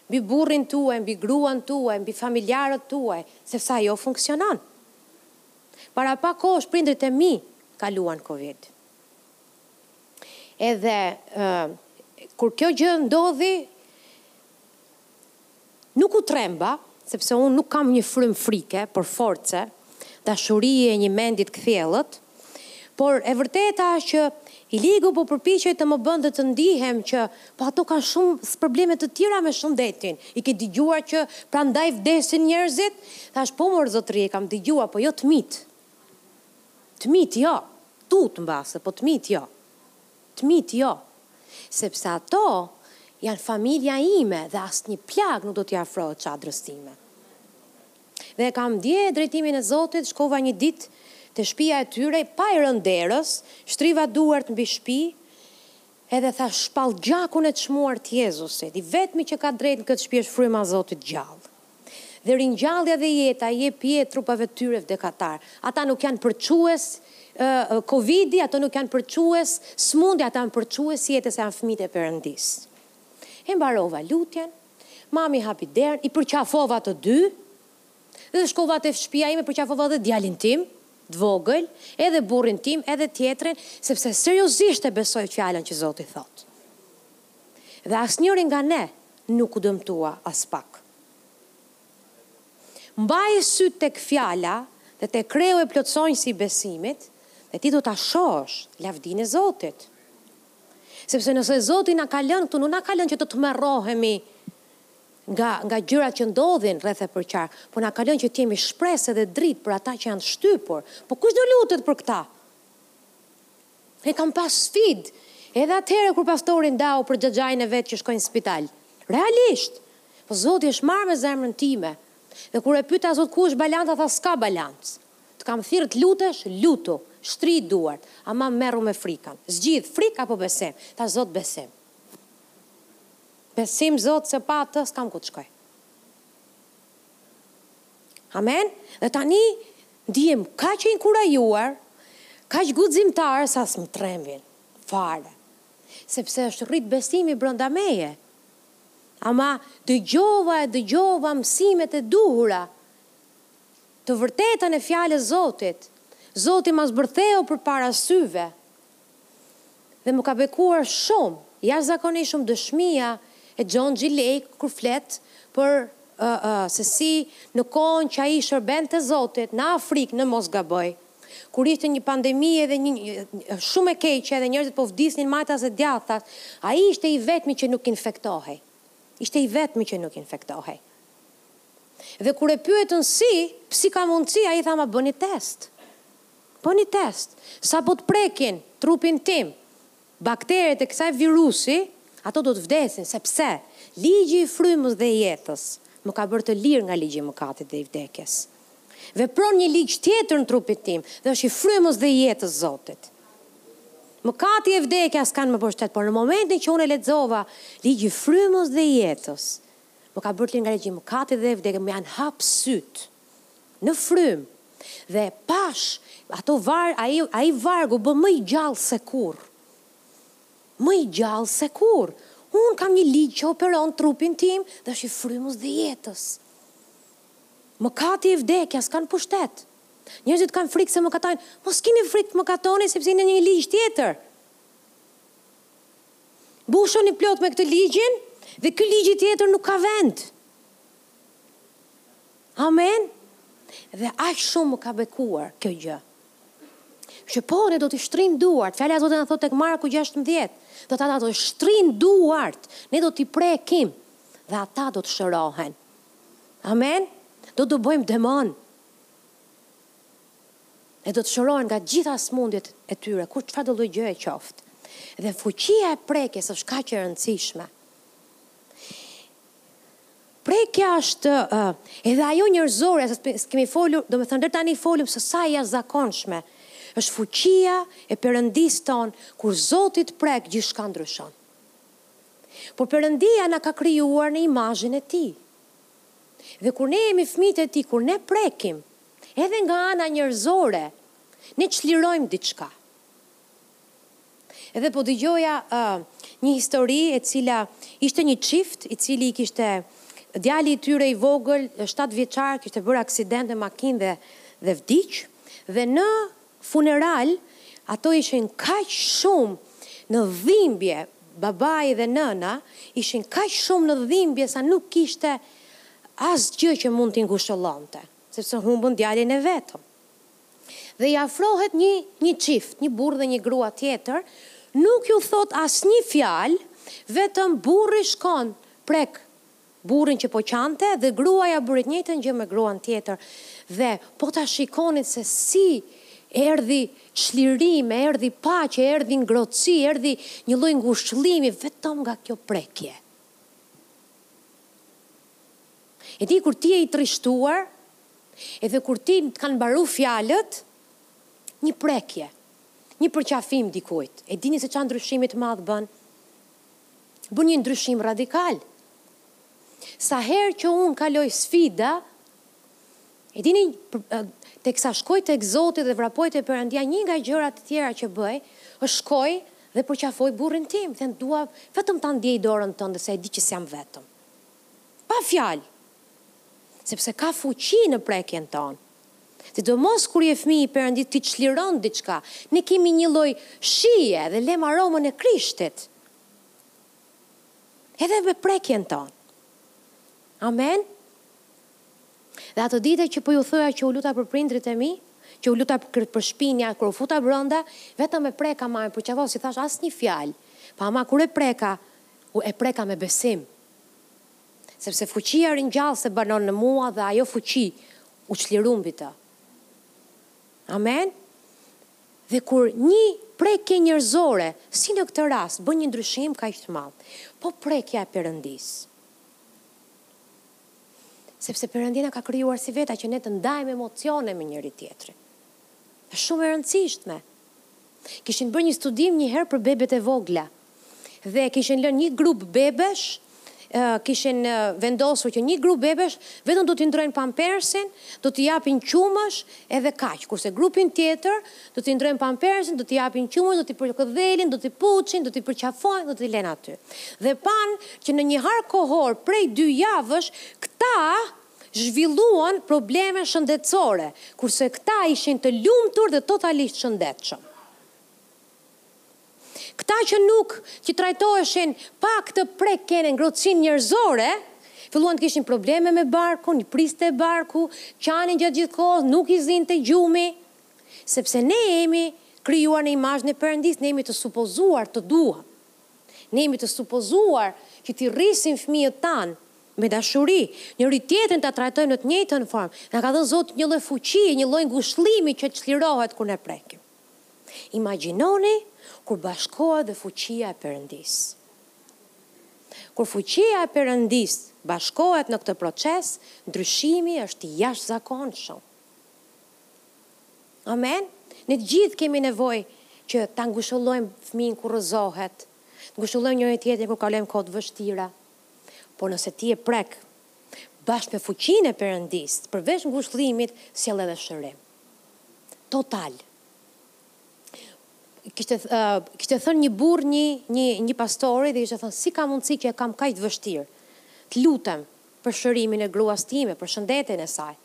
mbi burrin tuaj, mbi gruan tuaj, mbi familjarët tuaj, sepse ajo funksionon. Para pak kohësh prindërit e mi kaluan Covid. Edhe kur kjo gjë ndodhi, Nuk u tremba, sepse unë nuk kam një frymë frike, por force, dashuri e një mendje të kthjellët. Por e vërteta është që i ligu po përpiqej të më bënte të ndihem që po ato kanë shumë probleme të tjera me shëndetin. I ke dëgjuar që prandaj vdesin njerëzit? Thashë, Po mor zotëri, e kam dëgjuar, po jo të mitë. Të mitë jo. Të tutë mbase, po të mitë jo. Të mitë jo. Sepse ato janë familja ime dhe asnjë plagë nuk do t'i afrohet çadrës time. Dhe e kam ndje drejtimin e Zotit, shkova një ditë te shpia e tyre, pa i rënë derës, shtriva duart mbi shpi edhe thash shpall gjakun e çmuar t'Jezusit, i vetmi që ka drejt në këtë shpi është Fryma e Zotit gjallë. Dhe ringjallja dhe jeta i jep jetë trupave të tyre vdekatar. Ata nuk janë përçues Covid-i, ato nuk janë përçues smundja, ata janë përçues jete se janë fëmijët e Perëndisë. E mbarova lutjen, mami hapi derën, i përqafova të dy, dhe shkova te shpia ime, përqafova dhe djalin tim të vogël, edhe burrin tim, edhe tjetrin, sepse seriozisht e besoj fjalën që Zoti thotë. Dhe asnjëri nga ne, nuk u dëmtua aspak. Mbaje sytë tek Fjala dhe tek kreu e plotësonjësi i besimit dhe ti do ta shohësh lavdinë e Zotit. Sepse nëse Zoti na ka lënë këtu, nuk na ka lënë që të tmerrohemi nga nga gjërat që ndodhin rreth e përqark, por na ka lënë që të jemi shpresë dhe dritë për ata që janë shtypur. Po kush do lutet për këta? E kam pas sfidë edhe atëherë kur pastori ndau për xhaxhain e vet që shkoi në spital. Realisht! Po Zoti është marrë me zemrën time. Dhe kur e pyeta Zot ku është balanca tha s'ka balancë. Të kam thirrë të lutesh, lutu, shtrij duart, ama merru me frikën. Zgjidh, frikë apo besim? Thashë Zot besim. Besim Zot se pa atë s'kam ku të shkoj. Amen? Dhe tani ndihem kaq e inkurajuar, kaq guximtare sa s'më trembin fare. Sepse është rrit besimi brenda meje. Ama dëgjova e dëgjova mësimet e duhura, të vërtetën e Fjalës Zotit. Zoti ma zbërtheu përpara syve. Dhe më ka bekuar shumë, jashtëzakonisht shumë dëshmia e Xhon Xhi Lejk kur flet për se si në kohën që ai shërbente Zotit në Afrikë, në mos gaboj, kur ishte një pandemi edhe një shumë e keqe dhe njerëzit po vdisnin majtas e djathtas, ai ishte i vetmi që nuk infektohej. Ishte i vetmi që nuk infektohej. Dhe kur e pyetën si, si ka mundësi, ai tha ma bëni test. Bëni test. Sapo të prekin trupin tim bakteret e kësaj virusi, ato do të vdesin, sepse ligji i frymës dhe i jetës më ka bërë të lirë nga ligji i mëkatit dhe i vdekjes. Vepron një ligj tjetër në trupin tim dhe është i frymës dhe i jetës së Zotit. Mëkati e vdekja s'kanë më pushtet, por në momentin që unë e lexova, ligji i frymës dhe i jetës më ka bërë të lirë nga ligji i mëkatit dhe i vdekjes, më janë hapë sytë. në frymë dhe e pashë ato var, ai, ai varg u bë më i gjallë se kurrë. Më i gjallë se kurrë. Unë kam një ligj që operon trupin tim dhe është i frymës dhe jetës. Mëkati e vdekja s'kanë pushtet. Njerëzit kanë frikë se mëkatojnë. Mos kini frikë të mëkatoni sepse jeni në një ligj tjetër. Mbushuni plot me këtë ligjin dhe ky ligji tjetër nuk ka vend. Amen! Dhe aq shumë më ka bekuar kjo gjë. Që po, ne do t'i shtrijmë duart, fjala e Zotit na thotë tek Marku 16, do t'i, ata do të shtrijnë duart, ne do t'i prekim dhe ata do të shërohen. Amen! Do të dëbojmë demonë. E do të shërohen nga të gjitha sëmundjet e tyre, kur çfarëdolloj gjëje qoftë. Dhe fuqia e prekjes është kaq e rëndësishme. Prekja është edhe ajo njerëzore, se s'kemi folur, domethënë, deri tani folëm se sa e jashtëzakonshme është fuqia e Perëndisë tonë, kur Zoti të prek, gjithçka ndryshon. Por Perëndia na ka krijuar në imazhin e tij. Dhe kur ne jemi fëmijët e tij, kur ne prekim, edhe nga ana njerëzore, ne çlirojmë diçka. Edhe po dëgjoja një histori e cila ishte një çift i cili i kishte djali i tyre i vogël shtatëvjeçar kishte bërë aksident me makinë dhe dhe vdiq dhe në funeral ato ishin kaq shumë në dhimbje babai dhe nëna ishin kaq shumë në dhimbje sa nuk kishte asgjë që mund t'i ngushëllonte sepse humbën djalin e vetëm. dhe i afrohet një një çift, një burrë dhe një grua tjetër, nuk ju thotë asnjë fjalë, vetëm burri shkon prek burrin që po qante dhe gruaja bëri të njëjtën gjë me gruan tjetër dhe po ta shikonit se si erdhi çlirim, erdhi paqe, erdhi ngrohtësi, erdhi një lloj ngushëllimi vetëm nga kjo prekje. E dini kur ti je i trishtuar edhe kur ti të kanë mbaru fjalët, një prekje, një përqafim dikujt, e dini se ça ndryshimi të madh bën? Bën një ndryshim radikal. Sa herë që unë kaloj sfida, e dini teksa shkoj tek Zoti dhe vrapoj te Perëndia, një nga gjërat e tjera që bëj, është shkoj dhe përqafoj burrin tim, them dua vetëm ta ndjej dorën tënde se e di që s'jam vetëm. Pa fjalë! Sepse ka fuqi në prekjen tonë. Sidomos kur je fëmijë i Perëndisë ti çliron diçka. Ne kemi një lloj shije dhe lemë aromën e Krishtit. Edhe me prekjen tonë. Amen. Dhe atë dite që po ju thoja që u luta për prindërit e mi, që u luta për shpinë, kur u futa brenda, vetëm e preka mamin përqafova, s'i thashë asnjë fjalë. Po ama kur e preka, e preka me besim. Sepse fuqia ringjallëse banon në mua dhe ajo fuqi u çliru mbi të. Amen? Dhe kur një prekje njerëzore, si në këtë rast, bën një ndryshim kaq të madh, po prekja e Perëndisë. Sepse Perëndia na ka krijuar si veta që ne të ndajmë emocione me njëri-tjetrin. Është shumë e rëndësishme. Kishin bërë një studim një herë për bebet e vogla dhe kishin lënë një grup bebesh kishin vendosur që një grup bebesh vetëm do t'i ndrojnë pampersin, do t'i japin qumësh edhe kaq, kurse grupin tjetër do t'i ndrojnë pampersin, do t'i japin qumësh, do t'i përkëdhelin, do t'i puthin, do t'i përqafojnë, do t'i lënë aty. Dhe panë që në një hark kohor prej dy javësh këta zhvilluan probleme shëndetësore, kurse këta ishin të lumtur dhe totalisht shëndetshëm. Këta që nuk që trajtoheshin pa këtë prekjen e ngrohtësinë njerëzore, filluan të kishin probleme me barkun, i priste barku, qanin gjatë gjithë kohës, nuk i zinte gjumi, sepse ne jemi krijuar në imazhin e Perëndisë, ne jemi të supozuar të duam. Ne jemi të supozuar që t'i rrisim fëmijët tanë me dashuri, njëri-tjetrin ta trajtojmë në të njëjtën formë. Na ka dhënë Zoti një lloj fuqie, një lloj ngushëllimi që çlirohet kur ne prekim. Imagjinoni kur bashkohet dhe fuqia e Perëndisë. Kur fuqia e Perëndisë bashkohet në këtë proces, ndryshimi është i jashtëzakonshëm. Amen? Ne të gjithë kemi nevojë që ta ngushëllojmë fëmijën kur rrëzohet, të ngushëllojmë njëri-tjetrin kur kalojmë kohë të vështira. Por nëse ti e prek bashkë me fuqinë e Perëndisë, përveç ngushëllimit, sjell edhe shërim. Total. Kishte uh, kishte thënë një burrë një një një pastori dhe kishte thënë si ka mundësi që e kam kaq të vështirë të lutem për shërimin e gruas time, për shëndetin e saj.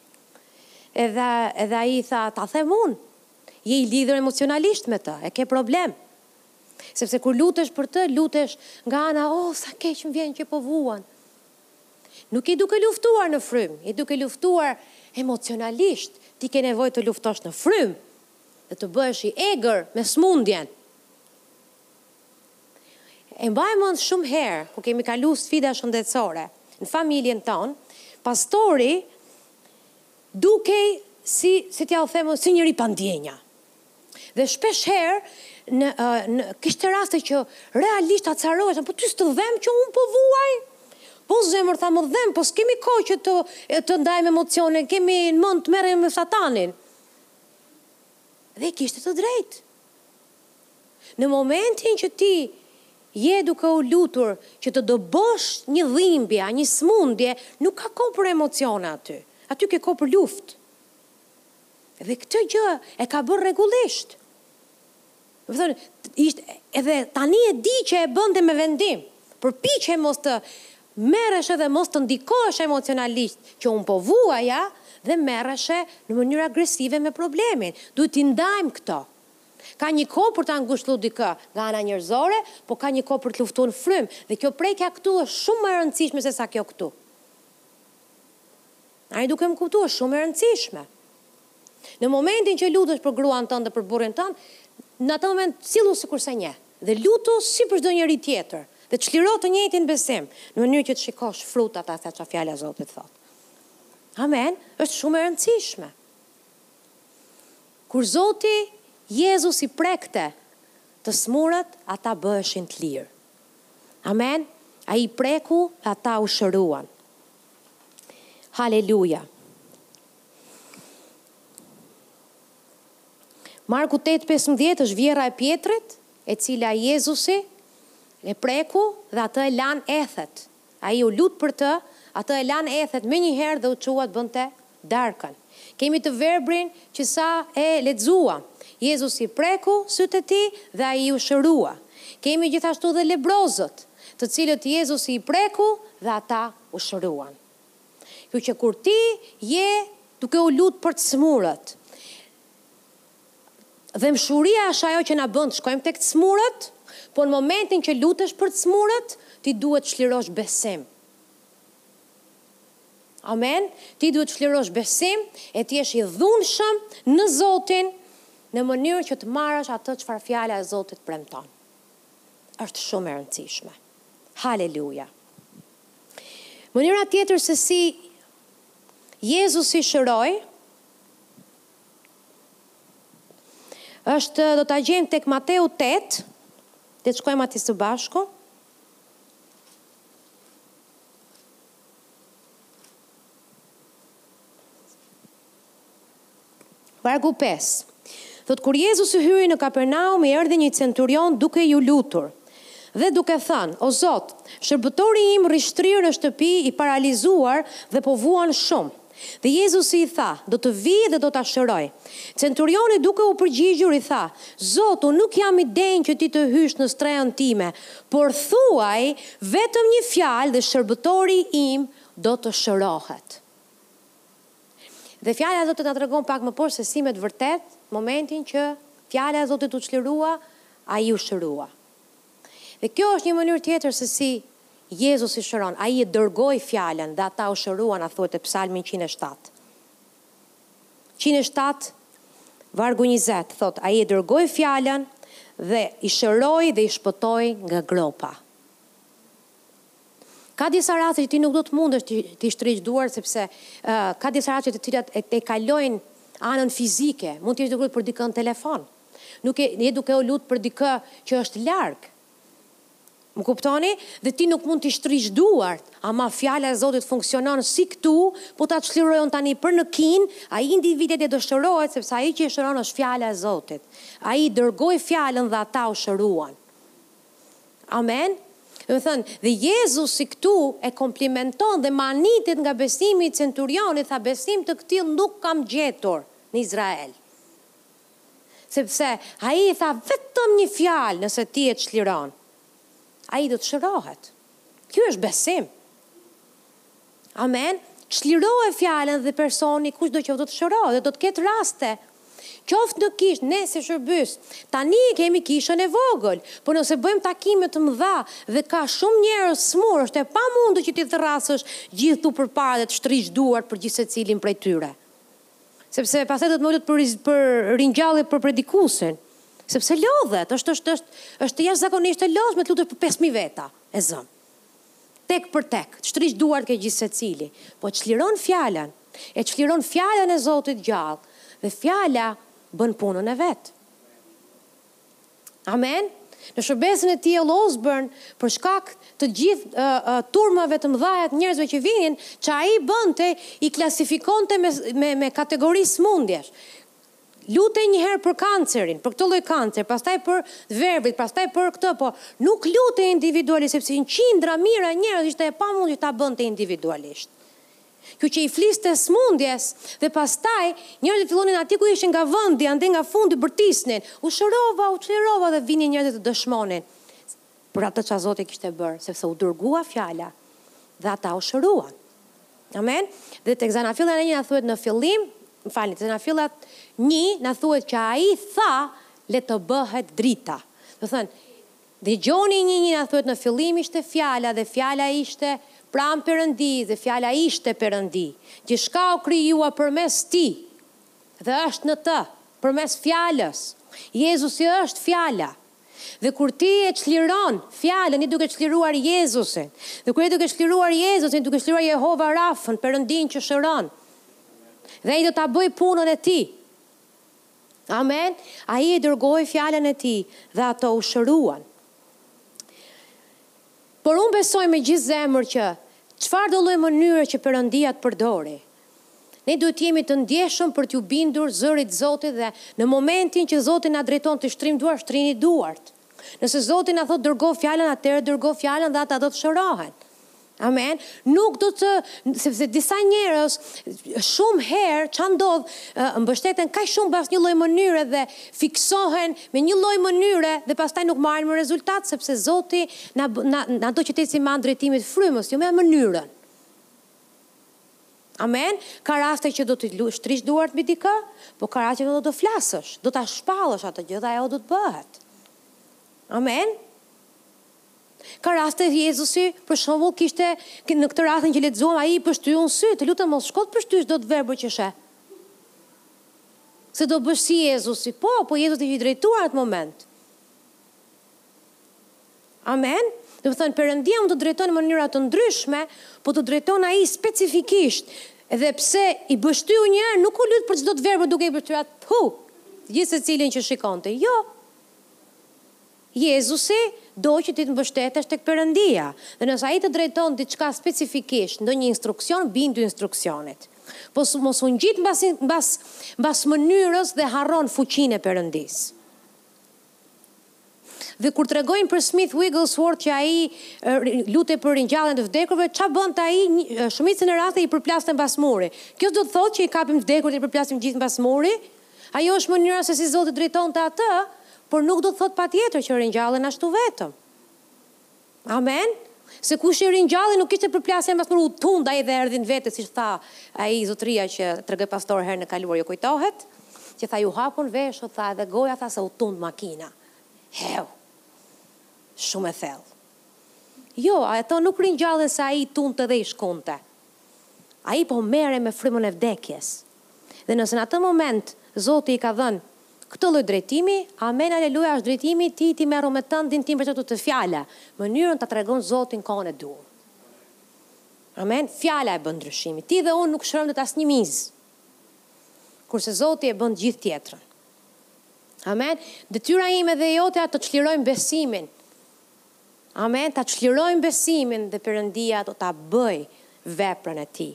Edhe edhe ai i tha, ta them unë? Je i lidhur emocionalisht me të, e ke problem. Sepse kur lutesh për të, lutesh nga ana, oh, sa keq më vjen që po vuan. Nuk je duke luftuar në frymë, je duke luftuar emocionalisht. Ti ke nevojë të luftosh në frymë dhe të bëhesh i egër me sëmundjen. E mbaj mend shumë herë kur kemi kalu sfida shëndetësore në familjen tonë, pastori dukej si, si t'ja u them unë, si njeri pa ndjenja. Dhe shpesh herë në, në kishte raste që realisht acarohesha, po ty s'të dhemb që unë po vuaj? Po zemër tha më dhemb, po s'kemi kohë që të, të ndajmë emocione, kemi në mend të merrem me satanin. Dhe kishte të drejtë. Në momentin që ti je duke u lutur që të dëbosh një dhimbje a një sëmundje, nuk ka kohë për emocione aty. Aty ke kohë për luftë. Dhe këtë gjë e ka bërë rregullisht. Do thënë, ishte edhe tani e di që e bënte me vendim. Përpiqej mos të merreshe dhe mos të ndikoheshe emocionalisht që unë po vuaja dhe merreshe në mënyrë agresive me problemin. Duhet t'i ndajmë këto. Ka një kohë për ta ngushllu dikë nga ana njerëzore, po ka një kohë për të luftu në frymë, dhe kjo prekja këtu është shumë më e rëndësishme se sa kjo këtu. A jeni duke më kuptu, është shumë e rëndësishme. Në momentin që lutesh për gruan tënd dhe për burrin tënd, në atë moment sillu sikur s'e njeh, dhe lutu si për çdo njeri tjetër, dhe çliro të njëjtin besim, në mënyrë që të shikosh frutat e asaj çfarë fjala e Zotit thotë. Amen, është shumë e rëndësishme. Kur Zoti Jezus i prekte të smurët, ata bëheshin të lirë. Amen! Ai i preku dhe ata u shëruan. Haleluja! Marku 8.15 është vjehrra e Pjetrit, e cila Jezusi e preku dhe atë e lanë ethet. Ai u lut për të, atë e lanë ethet menjëherë dhe u çua të bënte darkën. Kemi të verbrin që sa e lexuam, Jezusi i preku sytë e tij dhe ai u shërua. Kemi gjithashtu dhe lebrozët, të cilët Jezusi i preku dhe ata u shëruan. Kështu që kur ti je duke u lut për të smurët, Dhembshuria është ajo që na bën të shkojmë tek të smurët, po në momentin që lutesh për të smurët, ti duhet të çlirosh besim. Amen? Ti duhet të çlirosh besim e të jesh i dhunshëm në Zotin, në mënyrë që të marrësh atë çfarë fjala e Zotit premton. Është shumë e rëndësishme. Haleluja. Mënyra tjetër se si Jezusi shëroi Është do ta gjejmë tek Mateu tetë, le të shkojmë atje së bashku. Vargu 5. Thotë kur Jezusi hyri në Kapernaum i erdhi një centurion duke iu lutur dhe duke thënë, O Zot, shërbëtori im rri shtrirë në shtëpi i paralizuar dhe po vuan shumë. Dhe Jezusi i tha, Do të vij dhe do ta shëroj. Centurioni duke u përgjigjur i tha, Zot, unë nuk jam i denjë që ti të hysh në strehën time, por thuaj vetëm një fjalë dhe shërbëtori im do të shërohet. Dhe Fjala e Zotit na tregon pak më poshtë se si me të vërtetë, momentin që Fjala e Zotit u çlirua, ai u shërua. Dhe kjo është një mënyrë tjetër se si Jezusi shëron, Ai e dërgoi Fjalën dhe ata u shëruan, a thuhet te Psalmi njëqind e shtatë? Njëqind e shtatë, vargu njëzet, thotë, Ai e dërgoi Fjalën dhe i shëroi dhe i shpëtoi nga gropa. Ka disa raste që ti nuk do të mundesh t'i, t'i shtrish duart, sepse uh, ka disa raste të cilat e, e kalojnë anën fizike, mund të jesh duke për dikë në telefon, Nuk je je duke u lut për dikë që është larg. Më kuptoni? Dhe ti nuk mund t'i shtrish duart, ama fjala e Zotit funksionon si këtu, po ta çliroj unë tani për në Kinë, ai individ atje do shërohet sepse ai që i shëron është fjala e Zotit. Ai dërgoi fjalën dhe ata u shëruan. Amen. Domethënë, dhe Jezusi këtu e komplimenton dhe mahnitet nga besimi i centurionit, tha besim të këtillë nuk kam gjetur në Izrael. Sepse Ai i tha vetëm një fjalë nëse ti e çliron, ai do të shërohet. Ky është besim. Amen. Çliroje fjalën dhe personi kushdo qoftë do të shërohet dhe do të ketë raste. Qoftë në kishë, ne si shërbyes, tani e kemi kishën e vogël, por nëse bëjmë takime të mëdha dhe ka shumë njerëz sëmurë, është e pamundur që t'i thërrasësh gjithë këtu përpara dhe të shtrish duart për gjithsecilin prej tyre. Sepse pastaj do të na lutet për, për ringjallje për predikusin. Sepse lodhet, është, është, është, është jashtëzakonisht e lodhshme të lutesh për 5.000 veta, e zëmë. Tek për tek, të shtrish duart ke gjithsecili, po e çliron fjalën, e çliron fjalën e Zotit gjallë, dhe fjala bën punën e vet. Amen! Në shërbesën e T. L. Osborn, për shkak të gjithë turmave të mëdhaja të njerëzve që vinin, ç'ai bënte, i klasifikonte me, me, me kategori sëmundjesh. Lutej një herë për kancerin, për këtë lloj kancer, pastaj për të verbërit, pastaj për këtë, po nuk lutej individualisht, sepse në qindra mijëra njerëz ishte e pamundur që ta bënte individualisht. Kështu që i fliste sëmundjes dhe pastaj njerëzit fillonin aty ku ishin nga vendi, andej nga fundi bërtisnin, u shërova, u çlirova dhe vinin njerëzit të dëshmonin për atë ça Zoti kishte bërë, sepse u dërgua fjala dhe ata u shëruan. Amen. Dhe tek Zanafilla një na thuhet në fillim, më falni, tek Zanafilla një na thuhet që ai tha le të bëhet drita. Domethënë, Te Gjoni një një na thuhet në fillim ishte fjala dhe fjala ishte pranë Perëndisë dhe fjala ishte Perëndi. Gjithçka u krijua përmes Tij dhe është në Të, përmes Fjalës. Jezusi është Fjala. Dhe kur ti e çliron Fjalën je duke çliruar Jezusin. Dhe kur je duke çliruar Jezusin je duke çliruar Jehova Rafën, Perëndinë që shëron. Dhe Ai do ta bëjë punën e Tij. Amen! Ai e dërgoi Fjalën e Tij dhe ato u shëruan. Por unë besoj me gjithë zemër që çfarëdo lloj mënyre që Perëndia të përdori, ne duhet të jemi të ndjeshëm për t'ju bindur Zërit Zotit dhe në momentin që Zoti na drejton të shtrijmë duart, shtrini duart. Nëse Zoti na thotë dërgo Fjalën, atëherë dërgo Fjalën dhe ata do të shërohen. Amen. Nuk do të, sepse disa njerëz shumë herë ça ndodh, mbështeten kaq shumë pas një lloj mënyre dhe fiksohen me një lloj mënyre dhe pastaj nuk marrin më rezultat sepse Zoti na na, na do që të ecim me anë drejtimit frymës, jo me mënyrën. Amen. Ka raste që do të shtrish duart mbi dikë, po ka raste që do të flasësh, do ta shpallësh atë gjë dhe ajo do të bëhet. Amen. Ka raste Jezusi, për shembull, kishte në këtë rastin që lexuam, ai i pështyu në sy, të lutem mos shko të pështysh çdo të verbër që sheh. Se do bësh si Jezusi. Po, po Jezusi ishte i drejtuar atë moment. Amen. Domethënë Perëndia mund të drejtojë në mënyra të ndryshme, po të drejton ai specifikisht. Edhe pse i pështyu një herë, nuk u lut për çdo të verbër duke i pështyrë atë, pu, gjithë secilin që shikonte. Jo. Jezusi do që ti të mbështetesh tek Perëndia, dhe nëse Ai të drejton diçka specifikisht, ndonjë instruksion, bindu instruksionit. Po mos u ngjit mbas mbas mbas mënyrës dhe harron fuqinë e Perëndisë. Dhe kur tregojnë për Smith Wigglesworth që ai lutej për ringjalljen e të vdekurve, ça bënte ai? Shumicën e rasteve i përplaste mbas muri. Kjo s'do të thotë që i kapim të vdekurit e i përplasim gjithë mbas muri. Ajo është mënyra se si Zoti drejtonte atë, por nuk do të thotë patjetër që ringjallen ashtu vetëm. Amen? Se kush i ringjalli nuk kishte përplasje mbas muri, u tund ai dhe erdhi në vete, siç tha ai zotëria që tregoi pastor herën e kaluar, ju kujtohet? Që tha ju hapun veshët, tha edhe goja tha se u tund makina. Heu! Shumë e thellë. Jo, ato nuk ringjallen se ai i tundte dhe i shkunte. Ai po merrej me frymën e vdekjes. Dhe nëse në atë moment Zoti i ka dhënë këtë lloj drejtimi, amen aleluja është drejtimi i tij ti merru me tëndin. Drejtimi përcaktu te fjala, mënyrën ta tregon Zoti në kohën e duhur. Amen fjala e bën ndryshimin ti dhe unë nuk shërojmë dot asnjë mizë kurse Zoti e bën gjithë tjetrën. Amen detyra ime dhe e jotja të çlirojmë besimin. Amen ta çlirojmë besimin dhe Perëndia do ta bëjë veprën e tij.